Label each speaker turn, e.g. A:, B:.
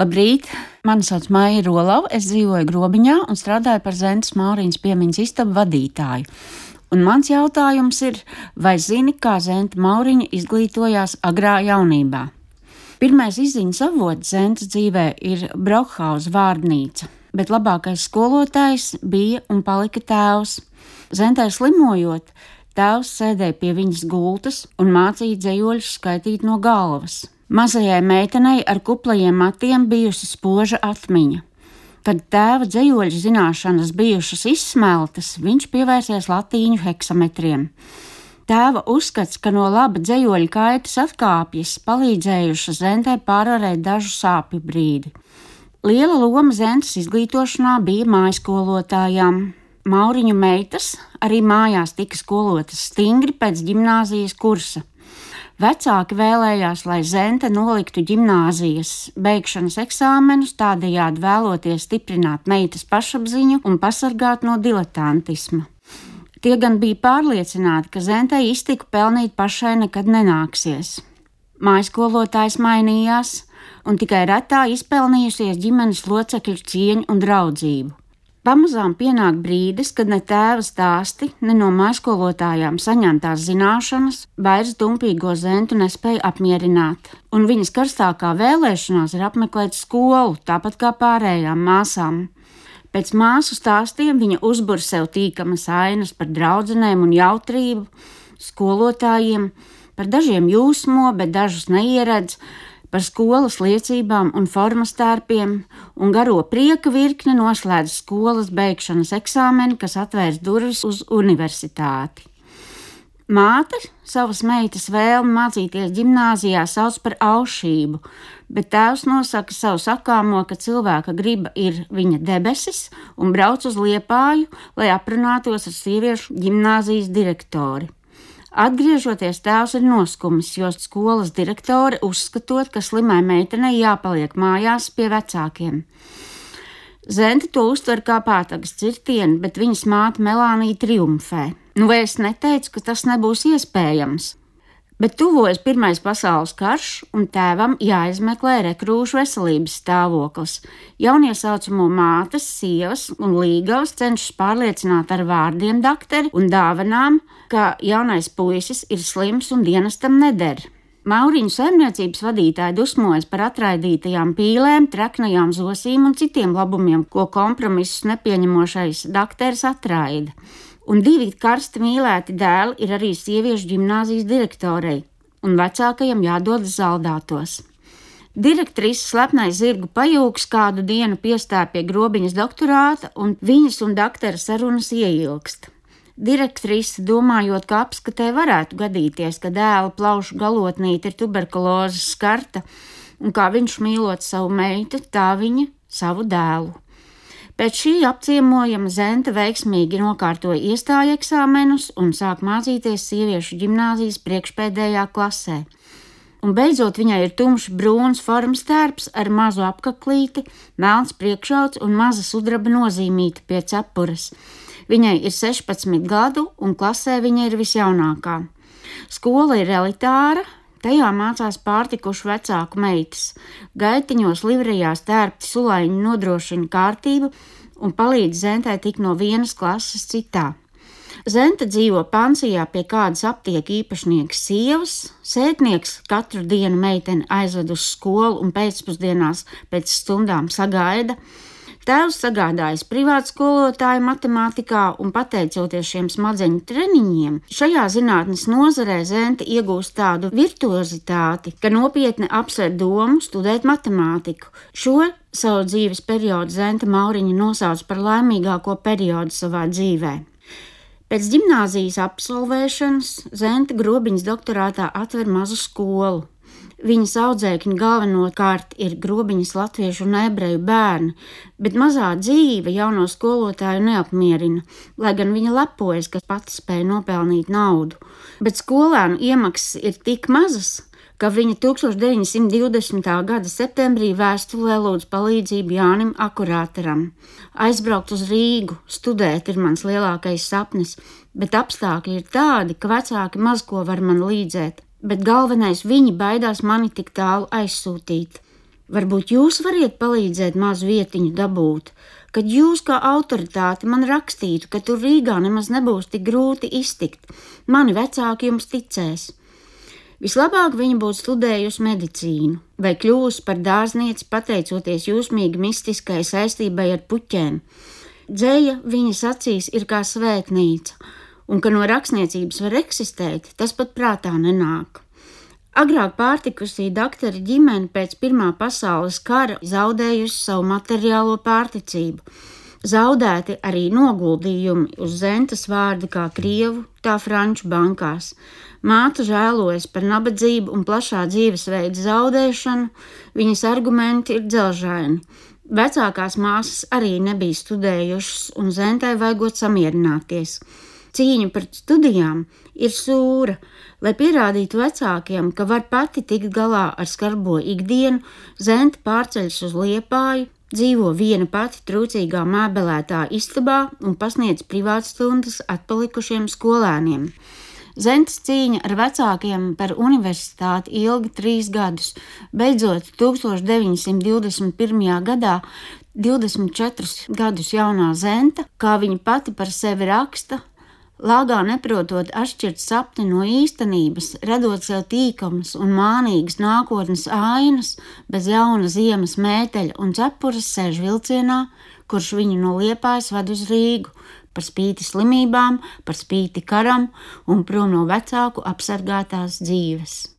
A: Labrīt! Mani sauc Maija Rolava, es dzīvoju Grobiņā un strādāju par Zentas Mauriņas piemiņas istabu vadītāju. Un mans jautājums ir, vai zini, kā Zenta Mauriņa izglītojās agrā jaunībā? Pirmais izziņas avots Zentas dzīvē ir Braukhausa vārnīca, bet labākais skolotājs bija un palika tēvs. Zentai slimojot, tēvs sēdēja pie viņas gultas un mācīja dzējoļus skaitīt no galvas. Mazajai meitenei ar kuplajiem matiem bijusi spoža atmiņa. Kad tēva dzējoļu zināšanas bijušas izsmeltas, viņš pievērsies latīņu heksametriem. Tēva uzskats, ka no laba dzējoļa kaitas atkāpjas, palīdzējušas Zentē pārvarēt dažu sāpju brīdi. Liela loma Zentas izglītošanā bija mājaskolotājām. Mauriņu meitas arī mājās tika skolotas stingri pēc gimnāzijas kursa. Vecāki vēlējās, lai Zente noliktu gimnāzijas beigšanas eksāmenus, tādējādi vēloties stiprināt meitas pašapziņu un pasargāt no diletantisma. Tie gan bija pārliecināti, ka Zentei iztiku pelnīt pašai nekad nenāksies. Mājaskolotājs mainījās, un tikai retā izpelnījusies ģimenes locekļu cieņu un draudzību. Pamazām pienāk brīdis, kad ne tēva stāsti, ne no maiskolotājām saņemtās zināšanas vairs dumpīgo zentu nespēja apmierināt, un viņas karstākā vēlēšanās ir apmeklēt skolu, tāpat kā pārējām māsām. Pēc māsu stāstiem viņa uzbur sev tīkamas ainas par draudzenēm un jautrību, skolotājiem, par dažiem jūsmo, bet dažus neieredz, par skolas liecībām un formas tērpiem, un garo prieka virkni noslēdz skolas beigšanas eksāmeni, kas atvērs durvis uz universitāti. Māte savas meitas vēlmi mācīties gimnājā sauc par aušību, bet tēvs nosaka savu sakāmo, ka cilvēka griba ir viņa debesis un brauc uz liepāju, lai aprunātos ar sieviešu gimnāzijas direktori. Atgriežoties, tēvs ir noskumis, jo skolas direktore uzskatot, ka slimai meitenei jāpaliek mājās pie vecākiem. Zente to uztver kā pātagas cirtienu, bet viņas māte Melānija triumfē. Nu, vai es neteicu, ka tas nebūs iespējams? Bet tuvojas Pirmais pasaules karš, un tēvam jāizmeklē rekrūšu veselības stāvoklis. Jauniesaucamo mātes, sievas un līgavas cenšas pārliecināt ar vārdiem dakteri un dāvanām, ka jaunais puisis ir slims un dienestam neder. Mauriņu saimniecības vadītāji dusmojas par atraidītajām pīlēm, treknajām zosīm un citiem labumiem, ko kompromisus nepieņemošais dakteris atraida un divi karsti mīlēti dēli ir arī sieviešu gimnāzijas direktorei, un vecākajam jādodas zaldātos. Direktrises slepnais zirgu pajūgs kādu dienu piestāja pie grobiņas doktorāta, un viņas un doktora sarunas ieilgst. Direktrise, domājot, ka apskatē varētu gadīties, ka dēla plaušu galotnīte ir tuberkulozes skarta, un kā viņš mīlot savu meitu, tā viņa savu dēlu. Pēc šī apciemojuma Zenta veiksmīgi nokārtoja iestāju eksāmenus un sāk mācīties sieviešu gimnāzijas priekšpēdējā klasē. Un beidzot viņai ir tumšs brūns formas tērps ar mazu apaklīti, melns priekšauts un maza sudraba nozīmīta pie cepures. Viņai ir 16 gadu, un klasē viņa ir visjaunākā. Skola ir elitāra, Tajā mācās pārtikuši vecāku meitas. Gaitiņos livrejās tērpti sulaiņi nodrošina kārtību un palīdz Zentai tikt no vienas klases citā. Zenta dzīvo pansijā pie kādas aptieku īpašnieka sievas, sētnieks katru dienu meiteni aizved uz skolu un pēcpusdienās pēc stundām sagaida, Tēvs sagādājis privātu skolotāju matemātikā, un pateicoties šiem smadzeņu treniņiem, šajā zinātnes nozarē Zente iegūst tādu virtuozitāti, ka nopietni apsver domu studēt matemātiku. Šo savu dzīves periodu Zente Mauriņa nosauc par laimīgāko periodu savā dzīvē. Pēc gimnāzijas absolvēšanas Zente Grobiņas doktorātā atver mazu skolu. Viņas audzēkņi galvenokārt ir grobiņas latviešu un ebreju bērni, bet mazā dzīve jauno skolotāju neapmierina, lai gan viņa lepojas, ka pati spēja nopelnīt naudu. Bet skolēnu iemaksas ir tik mazas, ka viņa 1920. gada septembrī vēstulē lūdz palīdzību Jānim Akurāteram. Aizbraukt uz Rīgu, studēt ir mans lielākais sapnis, bet apstākļi ir tādi, ka vecāki maz ko var man līdzēt bet galvenais viņi baidās mani tik tālu aizsūtīt. Varbūt jūs variet palīdzēt mazu vietiņu dabūt, kad jūs kā autoritāte man rakstītu, ka tur Rīgā nemaz nebūs tik grūti iztikt. Mani vecāki jums ticēs. Vislabāk viņa būtu studējusi medicīnu vai kļuvusi par dārznieci, pateicoties jūsmīgi mistiskai saistībai ar puķēm. Dzēja viņas acīs ir kā svētnīca, un ka no rakstniecības var eksistēt, tas pat prātā nenāk. Agrāk pārtikusī doktora ģimene pēc Pirmā pasaules kara zaudējusi savu materiālo pārticību. Zaudēti arī noguldījumi uz zentas vārda kā krievu, tā franču bankās. Māte žēlojas par nabadzību un plašā dzīvesveida zaudēšanu, viņas argumenti ir dzelžaini. Vecākās māsas arī nebija studējušas, un Zentai vajagot samierināties. Cīņa par studijām ir sūra, lai pierādītu vecākiem, ka var pati tikt galā ar skarbo ikdienu, Zenta pārceļas uz liepāju, dzīvo viena pati trūcīgā mēbelētā istabā un pasniedz privātstundas atpalikušiem skolēniem. Zentes cīņa ar vecākiem par universitāti ilga trīs gadus. Beidzot, 1921. gadā 24 gadus jaunā Zenta, kā viņa pati par sevi raksta, Lāgā neprotot atšķirt sapni no īstenības, radot sev tīkamas un mānīgas nākotnes ainas, bez jauna ziemas mēteļa un cepures sēž vilcienā, kurš viņu no liepājas ved uz Rīgu, par spīti slimībām, par spīti karam un prom no vecāku apsargātās dzīves.